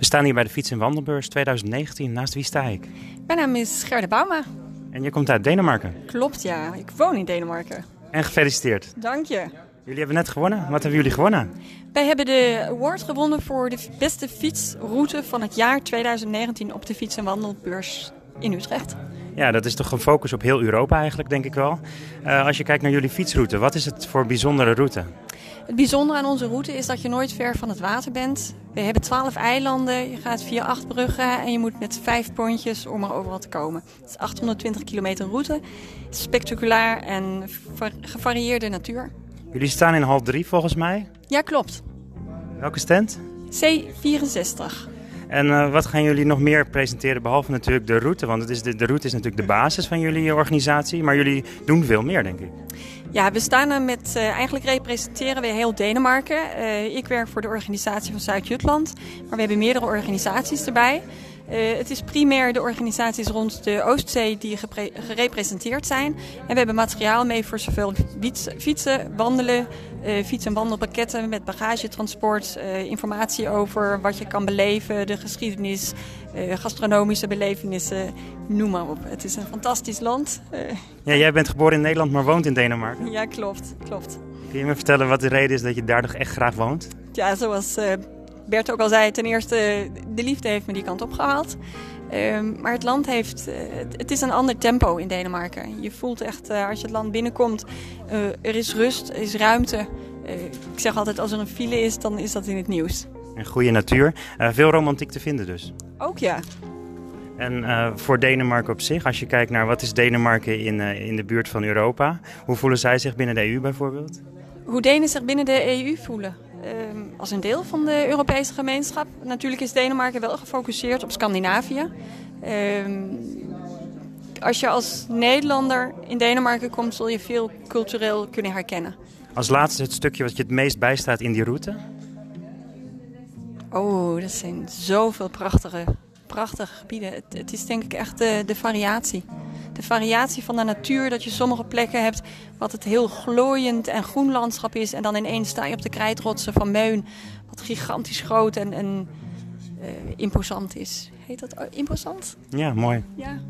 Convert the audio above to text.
We staan hier bij de Fiets- en Wandelbeurs 2019. Naast wie sta ik? Mijn naam is Gerda Bauma. En je komt uit Denemarken. Klopt, ja. Ik woon in Denemarken. En gefeliciteerd. Dank je. Jullie hebben net gewonnen. Wat hebben jullie gewonnen? Wij hebben de award gewonnen voor de beste fietsroute van het jaar 2019 op de Fiets- en Wandelbeurs in Utrecht. Ja, dat is toch een focus op heel Europa eigenlijk, denk ik wel. Uh, als je kijkt naar jullie fietsroute, wat is het voor bijzondere route? Het bijzondere aan onze route is dat je nooit ver van het water bent. We hebben twaalf eilanden, je gaat via acht bruggen en je moet met vijf pontjes om er overal te komen. Het is 820 kilometer route, spectaculair en gevarieerde natuur. Jullie staan in hal 3 volgens mij? Ja, klopt. Welke stand? C64. En uh, wat gaan jullie nog meer presenteren, behalve natuurlijk de route? Want het is de, route is natuurlijk de basis van jullie organisatie, maar jullie doen veel meer, denk ik. Ja, we staan er met, uh, eigenlijk representeren we heel Denemarken. Uh, ik werk voor de organisatie van Zuid-Jutland, maar we hebben meerdere organisaties erbij. Uh, het is primair de organisaties rond de Oostzee die gerepresenteerd zijn. En we hebben materiaal mee voor zowel fietsen, wandelen, uh, fiets- en wandelpakketten met bagagetransport, uh, informatie over wat je kan beleven, de geschiedenis, gastronomische belevenissen, noem maar op. Het is een fantastisch land. ja, jij bent geboren in Nederland, maar woont in Denemarken. Ja, klopt, klopt. Kun je me vertellen wat de reden is dat je daar toch echt graag woont? Ja, zoals Bert ook al zei, ten eerste, de liefde heeft me die kant op gehaald. Um, maar het land heeft, uh, het is een ander tempo in Denemarken. Je voelt echt, uh, als je het land binnenkomt, uh, er is rust, er is ruimte. ik zeg altijd, als er een file is, dan is dat in het nieuws. En goede natuur. veel romantiek te vinden dus. Ook ja. En voor Denemarken op zich, als je kijkt naar wat is Denemarken in, in de buurt van Europa, hoe voelen zij zich binnen de EU bijvoorbeeld? Hoe Denen zich binnen de EU voelen? Als een deel van de Europese gemeenschap. Natuurlijk is Denemarken wel gefocust op Scandinavië. als je als Nederlander in Denemarken komt, zul je veel cultureel kunnen herkennen. Als laatste het stukje wat je het meest bijstaat in die route? Oh, dat zijn zoveel prachtige, prachtige gebieden. Het, het is denk ik echt de, de variatie de variatie van de natuur. Dat je sommige plekken hebt wat het heel glooiend en groen landschap is. En dan ineens sta je op de krijtrotsen van Meun. Wat gigantisch groot en, en uh, imposant is. Heet dat imposant? Ja, mooi. Ja.